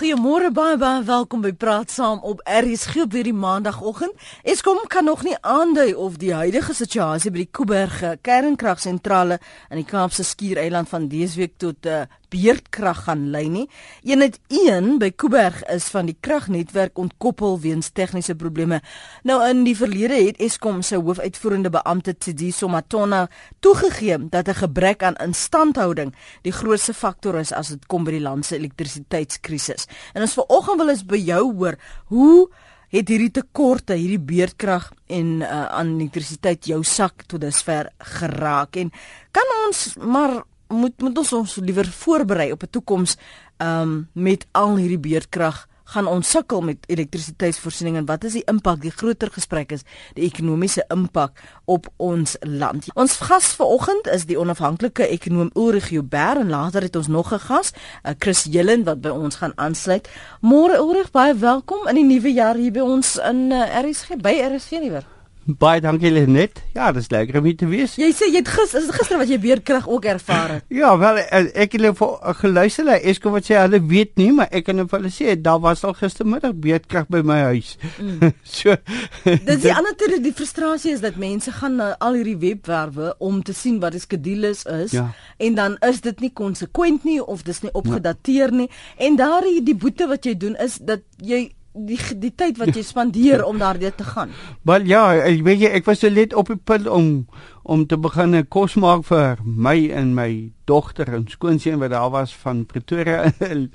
Goeiemôre baie baie welkom by Praat Saam op RSG op hierdie maandagooggend. Eskom kan nog nie aandui of die huidige situasie by die Kuiberg kernkragsentrale in die Kaapse Skiereiland van dese week tot uh, beerdkrag gaan lei nie. Eenheid 1 by Kuiberg is van die kragnetwerk ontkoppel weens tegniese probleme. Nou in die verlede het Eskom se hoofuitvoerende beampte Tsidi Somatona toegegee dat 'n gebrek aan instandhouding die grootste faktor is as dit kom by die land se elektrisiteitskrisis. En ons vanoggend wil ons by jou hoor, hoe het hierdie tekorte, hierdie beerdkrag en uh, aan elektrisiteit jou sak tot dusver geraak en kan ons maar moet moet ons ons liewer voorberei op 'n toekoms um met al hierdie beerdkrag gaan ons sukkel met elektrisiteitsvoorsiening en wat is die impak die groter gesprek is die ekonomiese impak op ons land. Ons gas vanoggend is die onafhanklike ekonom Ulrich Joubert en later het ons nog 'n gas, uh, Chris Jelen wat by ons gaan aansluit. Môre Ulrich, baie welkom in die nuwe jaar hier by ons in uh, RSG by RSG liewer. Baie dankie Lenet. Ja, dis lekker om hier te wees. Jy sê jy het gister, is gister wat jy beerdkrag ook ervaar het? ja, wel eh, ek het hulle geluister na Eskom wat sê hulle weet nie, maar ek kan hulle sê daar was al gistermiddag beerdkrag by my huis. Mm. so Dis die ander tyd die frustrasie is dat mense gaan na al hierdie webwerwe om te sien wat die skedules is ja. en dan is dit nie konsekwent nie of dis nie opgedateer nie en daardie die boete wat jy doen is dat jy die die tyd wat jy spandeer om daardie te gaan. Wel ja, ek weet jy ek was so net op die punt om om te begin kos maak vir my en my dogter en skoonseun wat daar was van Pretoria.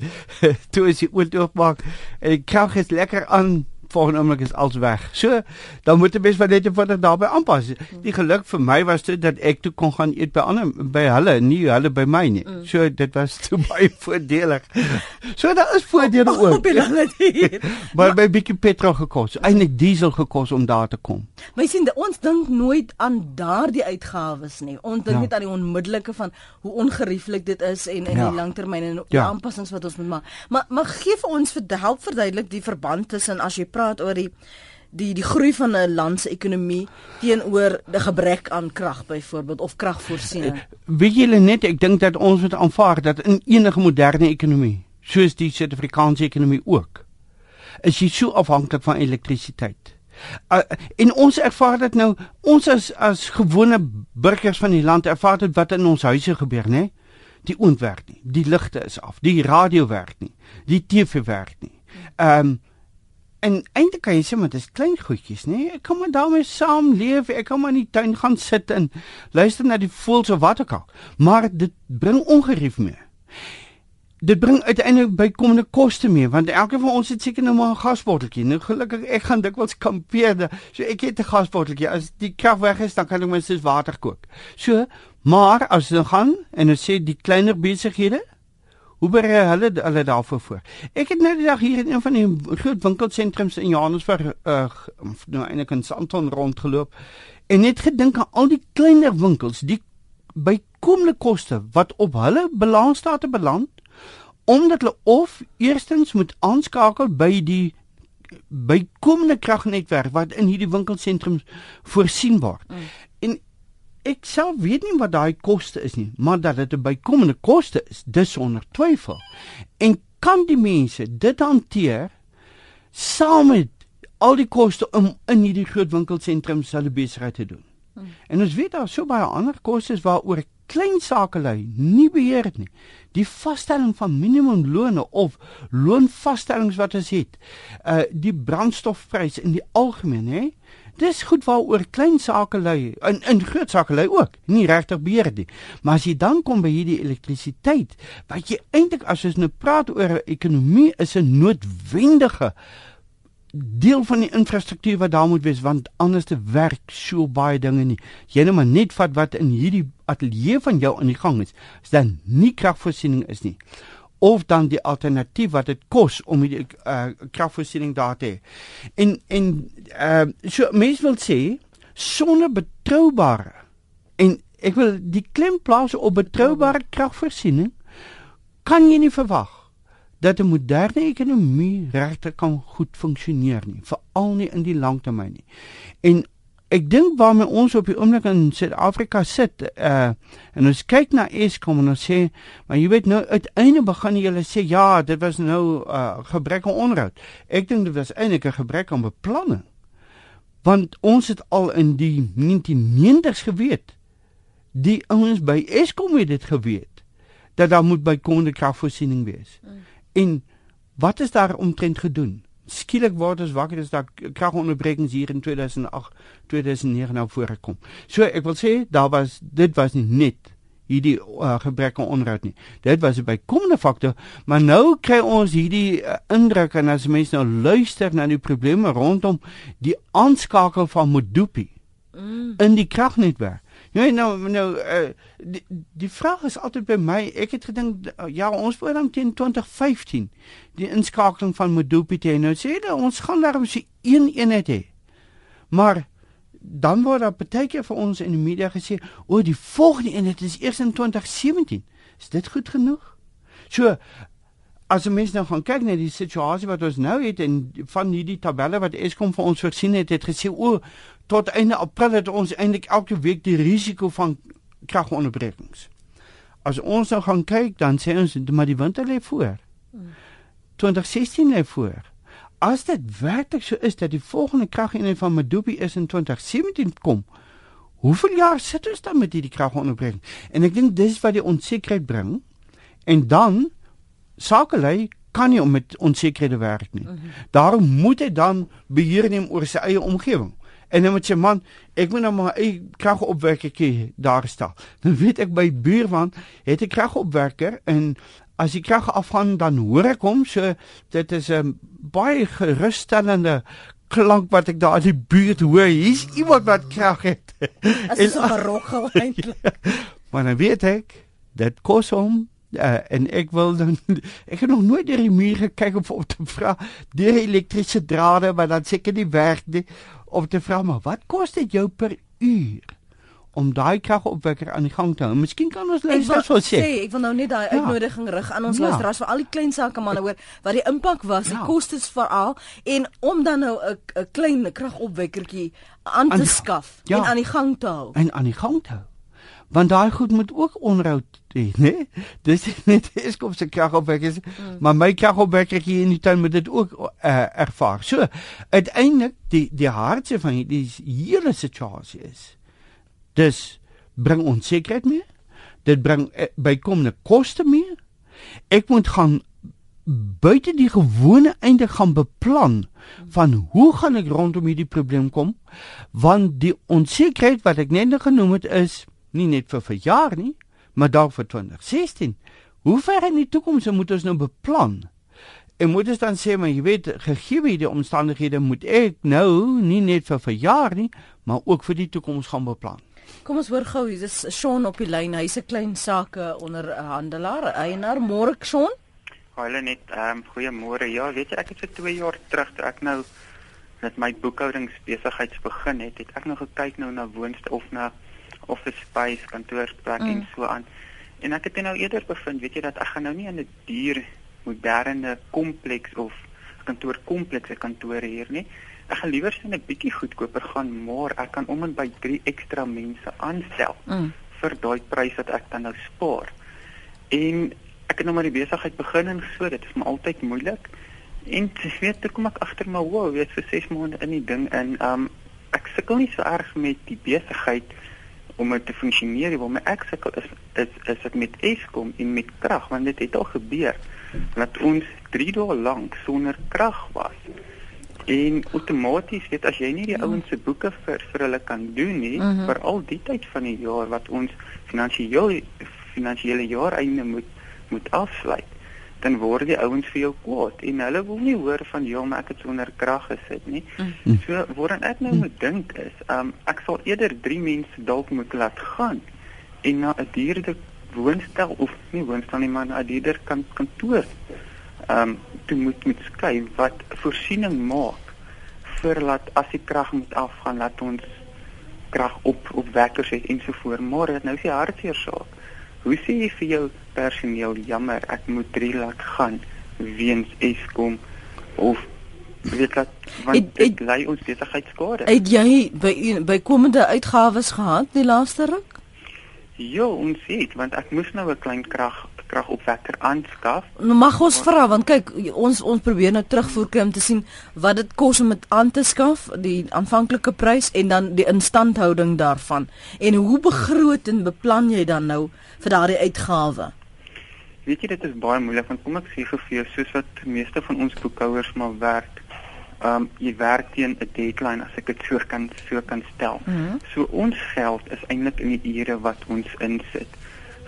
Toe is die oortoog maak. Ek kyk net lekker aan volgende oomblik is alles weg. So, dan moet jy bes wat net wat daarbey aanpas. Die geluk vir my was dit dat ek toe kon gaan eet by ander by hulle, nie hulle by my nie. Mm. So dit was toe baie voordelig. So daar is voordele ook. maar by bietjie petrol gekos, eintlik diesel gekos om daar te kom. My sien ons dink nooit aan daardie uitgawes nie. Ons dink ja. net aan die onmiddellike van hoe ongerieflik dit is en in ja. die langtermyn en die ja. aanpassings wat ons moet maak. Maar maar gee vir ons vir help verduidelik die verband tussen as jy praat oor die die die groei van 'n land se ekonomie teenoor die gebrek aan krag byvoorbeeld of kragvoorsiening. Eh, weet julle net ek dink dat ons moet aanvaar dat in enige moderne ekonomie, soos die Suid-Afrikaanse ekonomie ook, is jy so afhanklik van elektrisiteit. Uh, en ons ervaar dit nou ons as as gewone burgers van die land ervaar dit wat in ons huise gebeur nê die oond werk nie die ligte is af die radio werk nie die TV werk nie ehm um, En eintlik kan jy sê maar dis klein goedjies, nê? Nee? Ek kan maar daarmee saamleef. Ek kan maar in die tuin gaan sit en luister na die voëls of wat ook al. Maar dit bring ongerief mee. Dit bring uiteindelik bykomende koste mee want elke van ons het seker nou maar 'n gasbotteltjie. Nou gelukkig ek gaan dikwels kampeer. So ek het 'n gasbotteltjie. As die krag weg is, dan kan ek minstens water kook. So, maar as jy gaan en jy sê die kleiner besighede Hoe berei hulle hulle daarvoor voor? Ek het nou die dag hier in een van die groot winkelsentrums in Johannesburg uh nou eintlik in Sandton rondgeloop en net gedink aan al die kleiner winkels, die bykomende koste wat op hulle balansstaat beland omdat hulle of eerstens moet aanskakel by die bykomende kragnetwerk wat in hierdie winkelsentrums voorsien word. Mm ek self weet nie wat daai koste is nie, maar dat dit 'n bykomende koste is, dis sonder twyfel. En kan die mense dit hanteer saam met al die koste om in hierdie groot winkelsentrums hulle besigheid te doen? Hmm. En ons weet daar so baie ander kostes waaroor klein sakelei nie beheer het nie. Die vaststelling van minimumlone of loonvaststellings wat ons het, uh die brandstofprys in die algemeen, hè? Dis goed waaroor klein sake lui en in groot sake lui ook. Nie regtig beheer nie. Maar as jy dan kom by hierdie elektrisiteit, wat jy eintlik as ons nou praat oor ekonomie is 'n noodwendige deel van die infrastruktuur wat daar moet wees want anders te werk so baie dinge nie. Jy net maar net vat wat in hierdie ateljee van jou aan die gang is, is dan nie kragvoorsiening is nie of dan die alternatief wat dit kos om die uh, kragvoorsiening daar te hê. En en uh, so mense wil sê sonder betroubare en ek wil die klem plaas op betroubare kragvoorsiening kan jy nie verwag dat 'n moderne ekonomie regtig kan goed funksioneer nie, veral nie in die langtermyn nie. En ek dink waarmee ons op die oomblik in Suid-Afrika sit, uh en ons kyk na Eskom en ons sê, maar jy weet nou uiteindelik begin julle sê ja, dit was nou uh gebrek aan onderhoud. Ek dink dit was eintlik 'n gebrek aan beplanning. Want ons het al in die 1990s geweet. Die ouens by Eskom het dit geweet dat daar moet bykomende kragvoorsiening wees. Mm. En wat is daar omtrent gedoen? Skielik word ons wakker dis daar kragonderbrekings hier in 2008 2009 nou voorgekom. So ek wil sê daar was dit was nie net hierdie uh, gebrek aan onderhoud nie. Dit was 'n bykomende faktor, maar nou kry ons hierdie uh, indruk en as mense nou luister na die probleme rondom die aanskakel van Modupi mm. in die kragnetwerk. Nee, nou nou uh, die, die vraag is altyd by my. Ek het gedink uh, ja, ons wou dan teen 2015 die inskakeling van Modupi te nou sê hulle ons gaan daarom se een eenheid hê. Maar dan word daar baie keer vir ons in die media gesê, "O, die volgende eenheid is eers in 2017." Is dit goed genoeg? So as ons nou gaan kyk na die situasie wat ons nou het en van hierdie tabelle wat Eskom vir ons voorsien het, het gesê o, tot einde April het ons eintlik elke week die risiko van kragonderbrekings. As ons nou gaan kyk, dan sê ons maar die winter lê voor. 2016 lê voor. As dit werklik so is dat die volgende krageenheid van Medupi is in 2017 kom, hoeveel jaar sit ons dan met hierdie kragonderbreking? En ek dink dis wat die onsekerheid bring. En dan sakelei kan nie om met onsekerhede werk nie. Mhm. Daarom moet hy dan beheer neem oor sy eie omgewing. En dan moet jy man, ek moet nou maar eie kragopwekker daar staan. Dan weet ek by buurman het 'n kragopwekker en as die krag afgaan dan hoor ek hom so dit is 'n baie gerusstellende klank wat ek daar in die buurt hoor. Hier's iemand wat krag het. Dit is 'n geroggel eintlik. Maar dan weet ek dit kos hom uh, en ek wil dan ek het nog nooit deur die muur gekyk om op te vra deur elektriese drade maar dan seker nie werk nie om te vra maar wat kos dit jou per uur om daai kragopwekker aan die gang te hou. Miskien kan ons luisteraars wel sê. Ek wil nou net daai ja. uitnodiging rig aan ons ja. luisteraars vir al die klein sake manne hoor wat die impak was, ja. die kostes veral en om dan nou 'n 'n klein kragopwekkertjie aan te aan, skaf ja. en aan die gang te hou. En aan die gang te hou. Want daai goed moet ook onderhoud hê, né? Dis net Eskom se kragopwekkers, mm. maar my kragopwekkertjie in die tuin moet dit ook uh, ervaar. So, uiteindelik die die hartse van die hele situasie is Dis bring onsekerheid mee. Dit bring eh, bykomende koste mee. Ek moet gaan buite die gewone einde gaan beplan van hoe gaan ek rondom hierdie probleem kom want die onsekerheid wat ek net genoem het is nie net vir vir jaar nie maar dalk vir 2016 hoe ver in die toekoms moet ons nou beplan en moet ons dan sê maar jy weet gegee die omstandighede moet ek nou nie net vir vir jaar nie maar ook vir die toekoms gaan beplan Kom ons hoor gou, hier is Shaun op die lyn. Hy's 'n klein sake onderhandelaar, eienaar. Môre Shaun. Hallo net, ehm um, goeiemôre. Ja, weet jy ek het vir 2 jaar terug toe ek nou met my boekhoudingsbesigheids begin het, het ek nog gekyk nou na woonste of na office space, kantoorplek mm. en so aan. En ek het nou eerder bevind, weet jy dat ek gaan nou nie in 'n duur moderne kompleks of kantoorkomplekse kantore hier nie. Ek gaan liewer sien 'n bietjie goedkoper gaan, maar ek kan om en by 3 ekstra mense aanstel mm. vir daai prys wat ek dan nou spaar. En ek het nou maar die besigheid begin en so, dit is maar altyd moeilik. En jy weet, toe kom ek agter maar wow, weet vir 6 maande in die ding en um ek sukkel nie so erg met die besigheid om dit te funksioneer want my ek sukkel is is is dit met Eskom en met krag, want dit het al gebeur dat ons 3 dae lank sonder krag was. En outomaties weet as jy nie die ouens se boeke vir vir hulle kan doen nie mhm. -huh. vir al die tyd van die jaar wat ons finansiëel finansiële jaar einde moet moet afsluit dan word die ouens vir jou kwaad en hulle wil nie hoor van jou maar ek het sonder krag gesit nie. Mhm. -huh. So waarin ek nou moet dink is, um ek sal eerder 3 mense dalk moet laat gaan en na 'n duurder woonstel of nie woonstel nie maar na 'n duurder kan kantoor um toe moet moet skei wat voorsiening maak vir laat as die krag moet afgaan laat ons krag op op wekkers het ensovoorts maar dit nou is die hartseer saak hoe sê jy vir jou personeel jammer ek moet drie laat gaan weens Eskom of weet dat want Het- dit het- lei ons besigheidskade. Het jy by by komende uitgawes gehad die laaste ruk? Ja, ons het want ek moes nou 'n klein krag kragopwekker aanskaf. Nou mag ons vra want kyk ons ons probeer nou terugvoer kry om te sien wat dit kos om dit aan te skaf, die aanvanklike prys en dan die instandhouding daarvan. En hoe begroot en beplan jy dan nou vir daardie uitgawe? Weet jy dit is baie moeilik want kom ek sê vir jou soos wat meeste van ons boekhouers maar werk. Ehm um, jy werk teen 'n deadline as ek dit so kan so kan stel. Mhm. So ons geld is eintlik in die ure wat ons insit.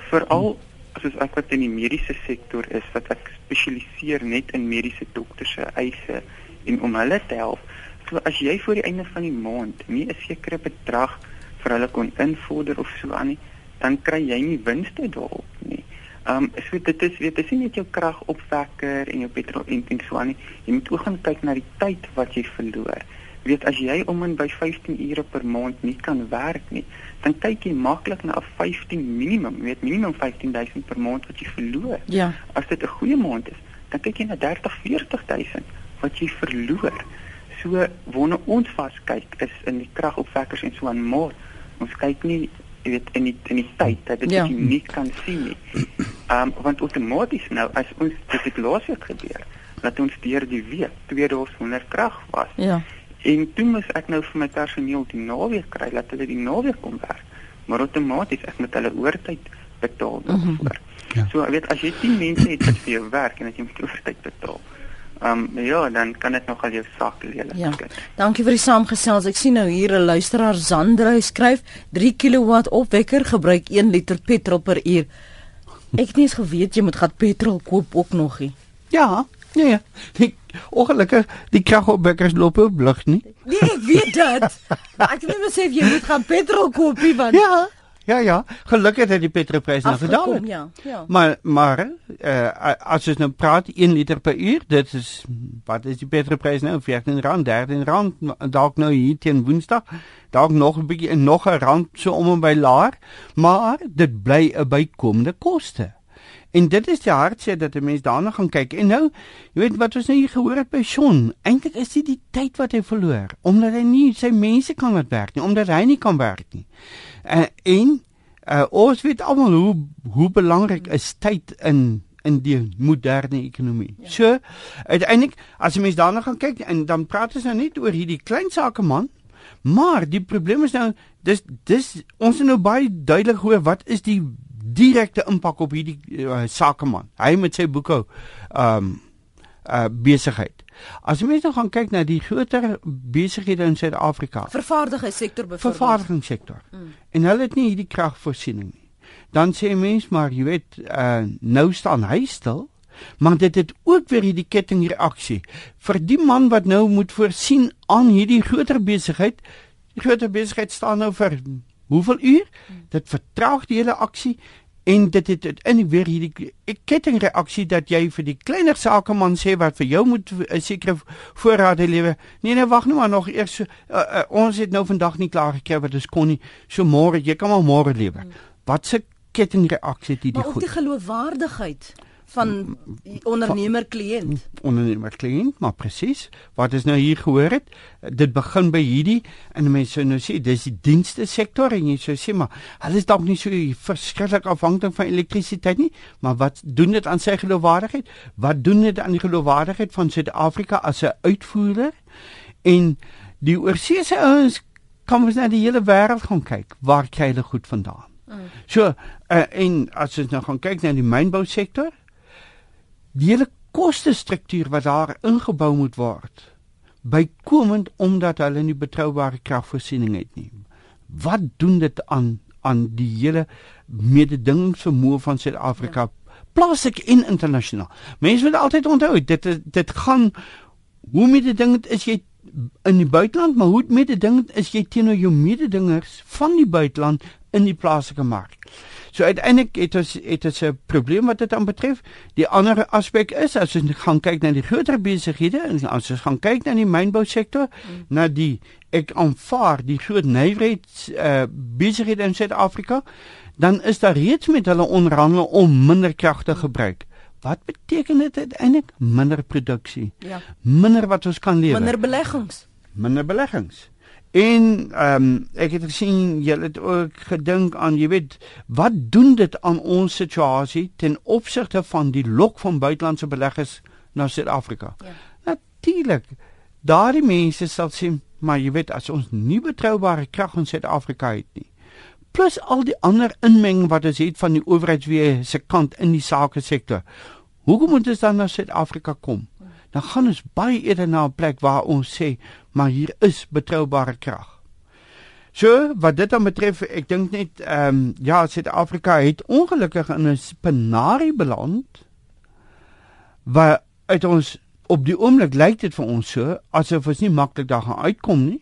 Veral soos ek wat in die mediese sektor is wat ek spesialiseer net in mediese dokters se eise en om hulle te help. So as jy voor die einde van die maand nie 'n sekere bedrag vir hulle kon invorder of so aan nie, dan kry jy nie winste daarop nie. Ehm um, so dit is weet dis nie net jou kragopwekker en jou petrol en, en so aan nie. Jy moet ook gaan kyk na die tyd wat jy verloor. Weet as jy om en by 15 ure per maand nie kan werk nie, dan kyk jy maklik na 'n 15 minimum, weet minimum 15000 per maand wat jy verloor. Ja. As dit 'n goeie maand is, dan kyk jy na 30 40000 wat jy verloor. So waarna ons vas kyk is in die kragopwekkers en so aan maar ons kyk nie jy weet in die in die tyd dat dit ja. nie kan sien nie. Ehm um, want outomaties nou as ons dit het laasweek gebeur dat ons deur die week twee dae sonder krag was. Ja. En toe moes ek nou vir my personeel die naweek kry dat hulle die naweek kom werk. Maar outomaties ek moet hulle oortyd betaal daarvoor. Mm -hmm. Ja. So ek weet as jy 10 mense het wat vir jou werk en as jy moet oortyd betaal. Ehm um, ja, dan kan dit nogal jou sak lelik Ja. skit. Dankie vir die saamgesels. Ek sien nou hier 'n luisteraar Zandrey skryf 3 kW opwekker gebruik 1 liter petrol per uur. Ek het nie eens geweet jy moet gaan petrol koop ook nog nie. Ja, ja, ja. Die ongelukkig die kragopwekkers loop op lig nie. Nee, ek weet dit. Maar ek het net besef jy moet gaan petrol koop want Ja, ja, ja. Gelukkig het die petrolprys nou gedaal. het. ja. Ja. Maar maar uh, as ons nou praat 1 liter per uur, dit is wat is die petrolprys nou? 14 rand, 13 rand dalk nou hier teen Woensdag. Dalk nog 'n bietjie nog 'n rand so om en by laer, maar dit bly 'n bykomende koste. En dit is die hartseer dat 'n mens daarna gaan kyk. En nou, jy weet wat ons nou hier gehoor het by Shaun, eintlik is dit die tyd wat hy verloor omdat hy nie sy mense kan laat werk nie, omdat hy nie kan werk nie. Uh, en uh, ons weet almal hoe hoe belangrik is tyd in in die moderne ekonomie. Ja. So uiteindelik as jy mens daarna gaan kyk en dan praat ons nou net oor hierdie klein sakeman, maar die probleem is nou dis dis ons het nou baie duidelik hoor wat is die direkte impak op hierdie uh, sakeman. Hy met sy boekhou ehm um, uh besigheid. As mens nou gaan kyk na die groter besighede in Suid-Afrika, Vervaardigingssektor byvoorbeeld. vervaardigingssektor. Mm. En hulle het nie hierdie kragvoorsiening nie. Dan sê mens maar jy weet uh nou staan hy stil, maar dit het ook weer hierdie kettingreaksie vir die man wat nou moet voorsien aan hierdie groter besigheid. Die groter besigheid staan nou vir hoeveel uur? Dit vertraag die hele aksie en dit het uiteindelik weer hierdie kettingreaksie dat jy vir die kleiner sakeman sê wat vir jou moet 'n sekere voorrade lewer. Nee nee, wag nou maar nog eers so, uh, uh, ons het nou vandag nie klaar gekry wat ons kon nie. So môre, jy kan maar môre lewer. Wat se kettingreaksie het hierdie Maar ook goed? die geloofwaardigheid van ondernemer kliënt. ondernemer kliënt, maar presies wat ons nou hier gehoor het, dit begin by hierdie en mense sou nou sê dis die dienste sektor en jy sou sê maar hulle is dalk nie so verskriklik afhanklik van elektrisiteit nie, maar wat doen dit aan sy geloofwaardigheid? Wat doen dit aan die geloofwaardigheid van Suid-Afrika as 'n uitvoerder? En die oorseese ouens kan ons na die hele wêreld gaan kyk. Waar kry hulle goed vandaan? Mm. So, uh, en as ons nou gaan kyk na die mynbousektor, die hele kostestruktuur wat daar ingebou moet word bykomend omdat hulle nie betroubare kragvoorsiening het nie. Wat doen dit aan aan die hele mededingingsvermoë van Suid-Afrika ja. plaaslik en internasionaal? Mense moet altyd onthou dit dit gaan hoe mededingend is jy in die buiteland, maar hoe mededingend is jy teenoor jou mededingers van die buiteland in die plaaslike mark? So uiteindelik het ons het ons 'n probleem wat dit aanbetref. Die ander aspek is as ons gaan kyk na die groter besighede en as ons gaan kyk na die mynbousektor, mm. na die ek aanvaar die groot nywerheids uh, besighede in Suid-Afrika, dan is daar reeds met hulle onderhandel om minder krag te gebruik. Wat beteken dit uiteindelik? Minder produksie. Ja. Minder wat ons kan lewer. Minder beleggings. Minder beleggings. En ehm um, ek het gesien julle het ook gedink aan, jy weet, wat doen dit aan ons situasie ten opsigte van die lok van buitelandse beleggers na Suid-Afrika? Ja. Natuurlik. Daardie mense sal sê, maar jy weet as ons nie betroubare krag in Suid-Afrika het nie, plus al die ander inmenging wat ons het van die owerheidsweë se kant in die sake sektor. Hoekom moet ons dan na Suid-Afrika kom? Dan gaan ons baie eerder na 'n plek waar ons sê, maar hier is betroubare krag. So, wat dit dan betref, ek dink net ehm um, ja, Suid-Afrika het ongelukkig in 'n spinarie beland waar uit ons op die oomblik lyk dit vir ons so asof ons nie maklik daar gaan uitkom nie.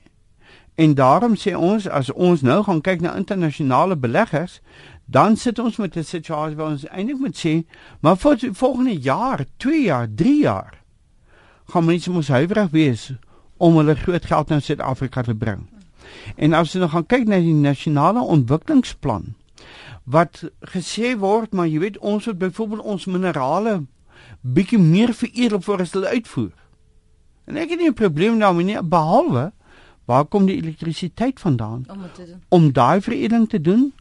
En daarom sê ons as ons nou gaan kyk na internasionale beleggers, dan sit ons met 'n situasie waar ons eintlik moet sê, maar vir volgende jaar, 2 jaar, 3 jaar gaan mense mos huiwerig wees om hulle groot geld na Suid-Afrika te bring. En as jy nou gaan kyk na die nasionale ontwikkelingsplan wat gesê word, maar jy weet ons moet byvoorbeeld ons minerale bietjie meer veredel voor as hulle uitvoer. En ek het nie 'n probleem daarmee nie behalwe Waar kom die elektrisiteit vandaan om? Om daai veredeling te doen?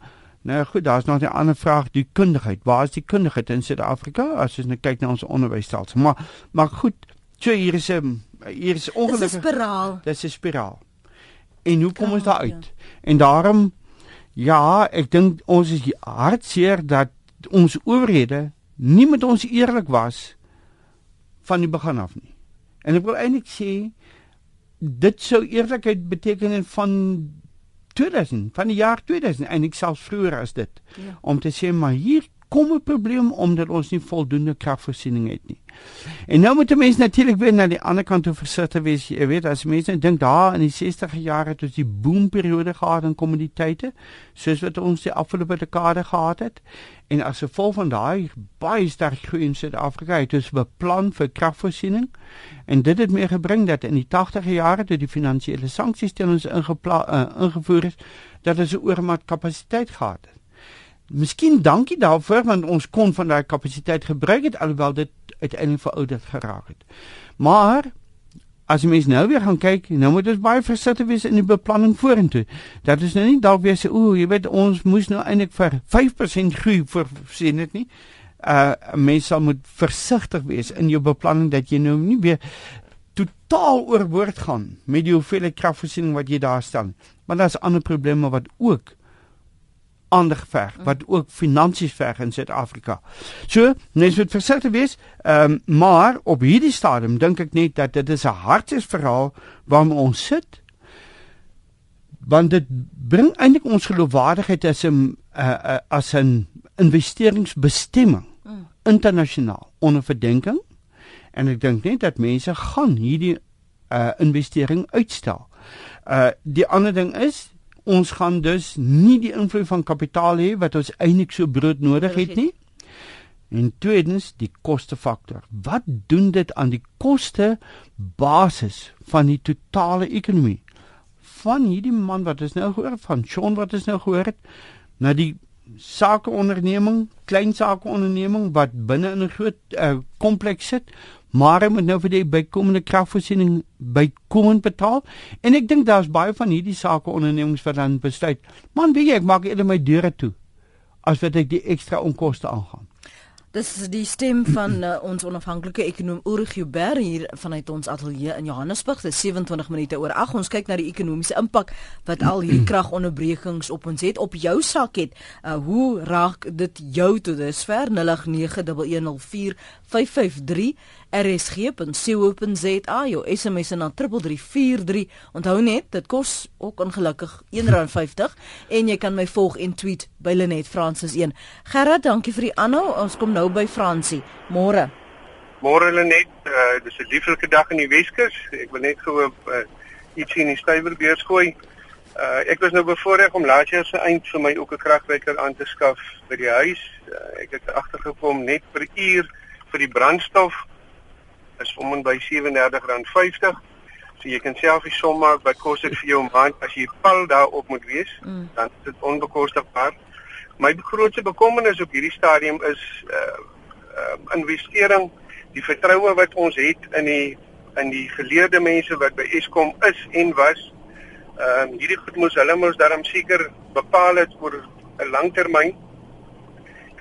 Nou goed, daar's nog 'n ander vraag, die kundigheid. Waar is die kundigheid in Suid-Afrika as ons net kyk na ons onderwysstelsel? Maar maar goed, so hier is 'n hier is ongelukkig Dis 'n spiraal. Dis 'n spiraal. En hoe kom Ja, ons daar uit? ja. En daarom ja, ek dink ons is hartseer dat ons owerhede nie met ons eerlik was van die begin af nie. En ek wil eintlik sê dit sou eerlikheid beteken van 2000 van die jaar 2000 en ek selfs vroeër as dit Ja. om te sê maar hier kom 'n probleem omdat ons nie voldoende kragvoorsiening het nie. En nou moet mense natuurlik weer na die ander kant toe versigtig wees. Jy weet as mense nou dink daar in die 60e jare het ons die boomperiode gehad in kommoditeite soos wat ons die afgelope dekade gehad het. En as gevolg van daai baie sterk groei in Suid-Afrika het ons beplan vir kragvoorsiening en dit het mee gebring dat in die 80e jare toe die finansiële sanksies teen ons ingepla uh, ingevoer is dat ons 'n oormaat kapasiteit gehad het. Miskien dankie daarvoor want ons kon van daai kapasiteit gebruik het alhoewel dit uiteindelik verouderd geraak het. Maar as jy mens nou weer gaan kyk, nou moet ons baie versigtig wees in die beplanning vorentoe. Dat is nou nie dalk weer sê o, jy weet ons moes nou eintlik vir 5% groei voorsien dit nie. Uh mense sal moet versigtig wees in jou beplanning dat jy nou nie weer totaal oorboord gaan met die hoeveelheid kragvoorsiening wat jy daar stel. Maar daar's ander probleme wat ook aandag verg wat ook finansies verg in Suid-Afrika. So, mens moet versigtig wees, ehm um, maar op hierdie stadium dink ek net dat dit is 'n hartsverhaal waarmee ons sit. Want dit bring eintlik ons geloofwaardigheid as 'n uh, uh, as 'n investeringsbestemming Mm. internasionaal onder verdenking. En ek dink net dat mense gaan hierdie uh investering uitstel. Uh die ander ding is ons gaan dus nie die invloed van kapitaal hê wat ons eintlik so broodnodig het nie. En tweedens die kostefaktor. Wat doen dit aan die koste basis van die totale ekonomie? Van hierdie man wat ons nou gehoor het van Sean wat ons nou gehoor het na die sakeonderneming, klein sakeonderneming wat binne in 'n groot uh, kompleks sit, maar hy moet nou vir die bykomende kragvoorsiening bykomend betaal. En ek dink daar's baie van hierdie sakeondernemings wat dan besluit, man, weet jy, ek maak eerder my deure toe as wat ek die ekstra onkoste aangaan. Dis die stem van uh, ons onafhanklike ekonom Uri Gubert hier vanuit ons ateljee in Johannesburg. Dit is 27 minute oor 8. Ons kyk na die ekonomiese impak wat al hierdie kragonderbrekings op ons het op jou sak het. Uh, hoe raak dit jou tot dusver 0891104553 rsg.co.za jou SMS na 3343. Onthou net, dit kos ook ongelukkig R1.50 en jy kan my volg en tweet by Lenet Francis 1. Gerard, dankie vir die aanhou. Ons kom nou by Fransie. Môre. Môre Lenet, uh, dis 'n lieflike dag in die Weskus. Ek wil net gou uh, ietsie in die stywerbeurs gooi. Uh, ek was nou bevoorreg om laas jaar se eind vir my ook 'n kragwekker aan te skaf by die huis. Uh, ek het agtergekom net per uur vir die brandstof is om en by R37.50. So jy kan self die som maak wat kos dit vir jou maand as jy pal daarop moet wees, Mm. dan is dit onbekostigbaar. My grootste bekommernis op hierdie stadium is uh uh, investering, die vertroue wat ons het in die in die geleerde mense wat by Eskom is en was. Ehm uh, hierdie goed moes hulle mos daarom seker bepaal het oor 'n lang termyn.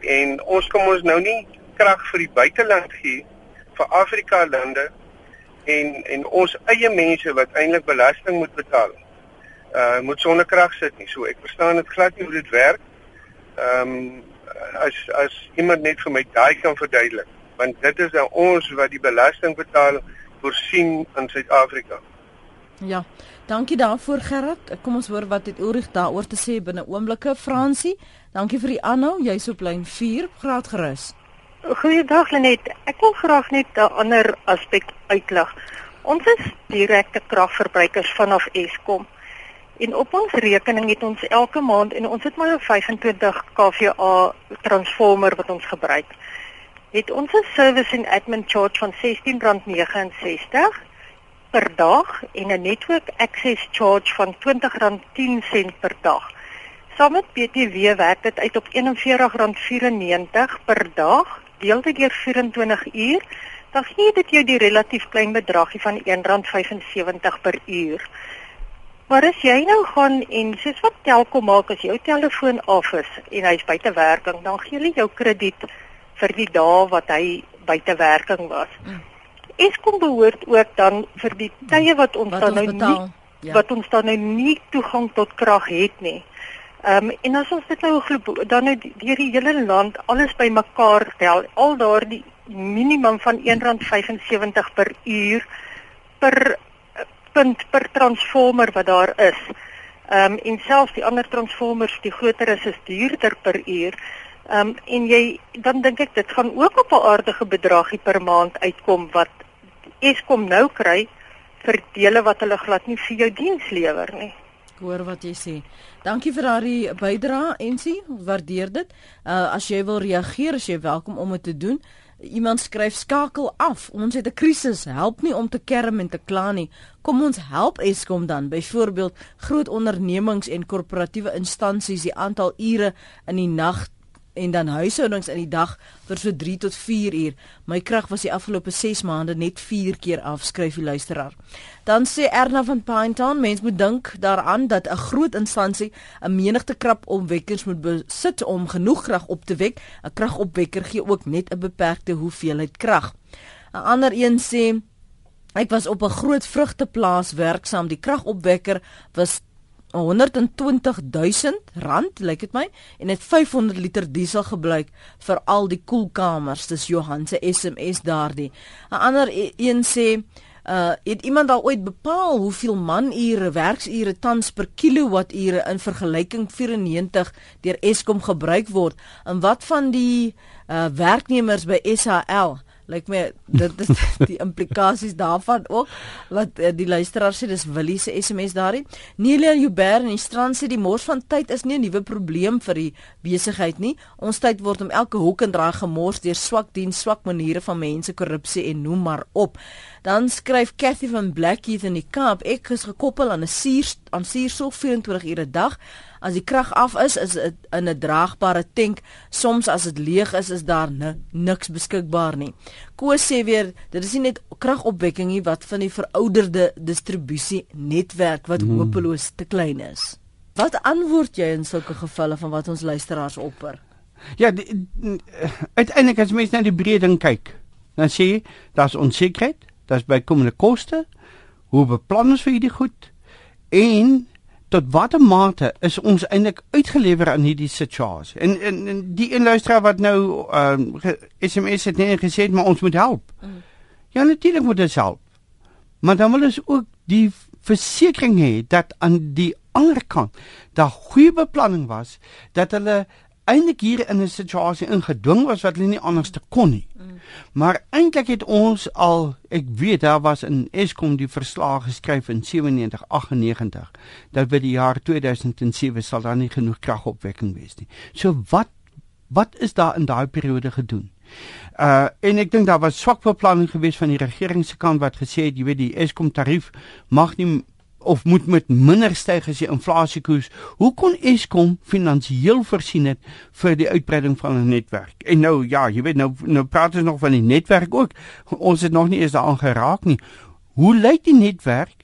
En ons kom ons nou nie krag vir die buiteland gee vir Afrika lande en en ons eie mense wat eintlik belasting moet betaal. Uh moet sonder krag sit nie. So ek verstaan dit glad nie hoe dit werk. Ehm um, as as iemand net vir my daai kan verduidelik, want dit is nou ons wat die belasting betaal voorsien in Suid-Afrika. Ja. Dankie daarvoor Gerard. Kom ons hoor wat het Ulrich daaroor te sê binne oomblikke. Fransie, dankie vir die aanhou. Jy's op lyn 4, graad gerus. Goeiedag Lenet. Ek wil graag net 'n ander aspek uitlig. Ons is direkte kragverbruikers vanaf Eskom. En op ons rekening het ons elke maand en ons het maar 'n 25 kVA transformer wat ons gebruik. Het ons 'n service and admin charge van R16.69 per dag en 'n network access charge van R20.10 per dag. Saam met BTW werk dit uit op R41.94 per dag deel dit deur 24 uur, dan gee dit jou die relatief klein bedragie van R1.75 per uur. Maar as jy nou gaan en soos wat Telkom maak as jou telefoon af is en hy's buite werking, dan gee hulle jou krediet vir die dae wat hy buite werking was. Hmm. Eskom behoort ook dan vir die tye wat ons wat dan nou betaal, nie ja. wat ons dan nou nie toegang tot krag het nie. Ehm um, en as ons dit nou dan nou deur die hele land alles bymekaar tel, al daardie minimum van R1.75 per uur per punt per transformer wat daar is. Ehm um, en selfs die ander transformers, die groter is, is duurder per uur. Ehm um, en jy dan dink ek dit gaan ook op 'n aardige bedragie per maand uitkom wat Eskom nou kry vir dele wat hulle glad nie vir jou diens lewer nie hoor wat jy sê. Dankie vir daardie bydrae Ensie, waardeer dit. Uh as jy wil reageer, as jy welkom om dit te doen. Iemand skryf skakel af. Ons het 'n krisis. Help nie om te kerm en te kla nie. Kom ons help Eskom dan. Byvoorbeeld groot ondernemings en korporatiewe instansies die aantal ure in die nag en dan huishoudings in die dag vir so 3 tot 4 uur. My krag was die afgelope 6 maande net 4 keer af, skryf die luisteraar. Dan sê Erna van Pinetown, mens moet dink daaraan dat 'n groot instansie 'n menigte krap opwekkers moet besit om genoeg krag op te wek. 'n Kragopwekker gee ook net 'n beperkte hoeveelheid krag. 'n Ander een sê Ek was op 'n groot vrugteplaas werksaam. Die kragopwekker was 120000 rand lyk dit my en het 500 liter diesel gebruik vir al die koelkamers dis Johan se SMS daardie. 'n ander e, een sê uh het iemand al ooit bepaal hoeveel manure werksure tans per kilowatture in vergelyking 94 deur Eskom gebruik word? En wat van die uh werknemers by SAL lyk my dit is die implikasies daarvan ook wat uh, die luisteraar sê dis Willie se SMS daarin. Nelia Joubert in die strand sê die mors van tyd is nie 'n nuwe probleem vir die besigheid nie. Ons tyd word om elke hoek en draai gemors deur swak diens, swak maniere van mense, korrupsie en noem maar op. Dan skryf Cathy van Blackheath in die Kaap ek is gekoppel aan 'n suur aan suurstof 24 ure 'n dag. As die krag af is, is dit in 'n draagbare tank. Soms as dit leeg is, is daar niks beskikbaar nie. Koos sê weer, dit is nie net kragopwekking nie wat van die verouderde distribusie netwerk wat hmm. hopeloos te klein is. Wat antwoord jy in sulke gevalle van wat ons luisteraars opper? Ja, uiteindelik as mens na die breë ding kyk, dan sê jy daar's onsekerheid daar's bykomende koste. Hoe beplan ons vir hierdie goed? En tot watter mate is ons eintlik uitgelewer aan hierdie situasie? En, en, en die inluisteraar wat nou ehm uh, SMS het net gesê maar ons moet help. Mm. Ja natuurlik moet ons help. Maar dan wil ons ook die versekering hê dat aan die ander kant daar goeie beplanning was dat hulle eintlik hier in 'n situasie ingedwing was wat hulle nie anders te kon nie. Mm. Maar eintlik het ons al, ek weet daar was in Eskom die verslag geskryf in 97 98 dat by die jaar 2007 sal daar nie genoeg kragopwekking wees nie. So wat wat is daar in daai periode gedoen? Uh en ek dink daar was swak beplanning geweest van die regering se kant wat gesê het jy weet die Eskom tarief mag nie of moet met minder styg as die inflasiekoers. Hoe kon Eskom finansiëel voorsien het vir die uitbreiding van 'n netwerk? En nou ja, jy weet nou nou praat ons nog van die netwerk ook. Ons het nog nie eens daaraan geraak nie. Hoe lyk die netwerk?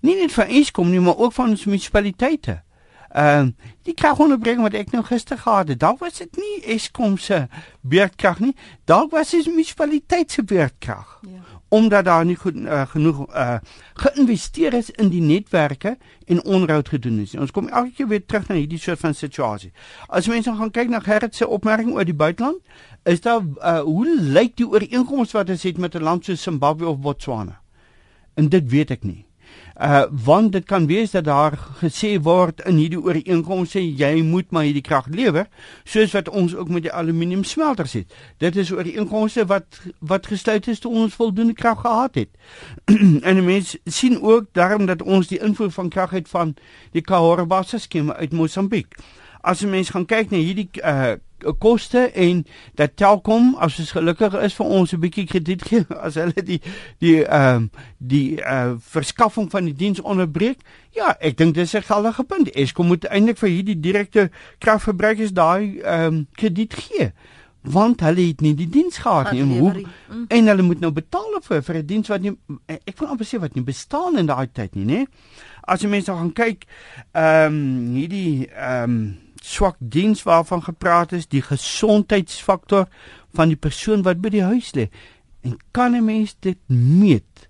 Nie net vir Eskom nie, maar ook van ons munisipaliteite. Ehm uh, die kragonderbreking wat ek nou gister gehad het, dalk was dit nie Eskom se beurtkrag nie, dalk was dit munisipaliteit se beurtkrag. Ja. Omdat daar nie goed uh, genoeg uh, geïnvesteer is in die netwerke en onderhoud gedoen is. Ons kom elke keer weer terug na hierdie soort van situasie. As mense gaan kyk na Gerrit se opmerking oor die buiteland, is daar uh, hoe lyk die ooreenkomste wat ons het met 'n land soos Zimbabwe of Botswana? En dit weet ek nie uh want dit kan wees dat daar gesê word in hierdie ooreenkomste jy moet maar hierdie krag lewer soos wat ons ook met die aluminium smelters het. Dit is ooreenkomste wat wat gesluit is toe ons voldoende krag gehad het. En mense sien ook daarom dat ons die invoer van krag het van die Kahore Bassa skema uit Mosambiek as mense gaan kyk na hierdie uh koste en dat Telkom as dit gelukkig is vir ons 'n bietjie krediet gee as hulle die die ehm um, die uh verskaffing van die diens onderbreek. Ja, ek dink dis 'n geldige punt. Eskom moet eintlik vir hierdie direkte kragverbruikers daai ehm um, krediet gee want hulle het nie die diens gehad nie en hoe mm. en hulle moet nou betaal vir vir 'n diens wat nie ek wil amper sê wat nie bestaan in daai tyd nie, né? As jy mense gaan kyk ehm um, hierdie ehm um, swak diens waarvan gepraat is, die gesondheidsfaktor van die persoon wat by die huis lê. En kan 'n mens dit meet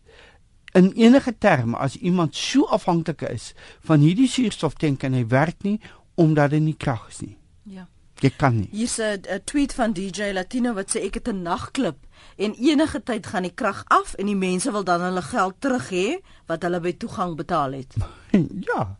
in enige terme as iemand so afhanklik is van hierdie suurstoftank en hy werk nie omdat hy nie krag is nie. Ja. Jy kan nie. Hier's 'n tweet van DJ Latino wat sê ek het 'n nagklub en enige tyd gaan die krag af en die mense wil dan hulle geld terug hê wat hulle by toegang betaal het. ja.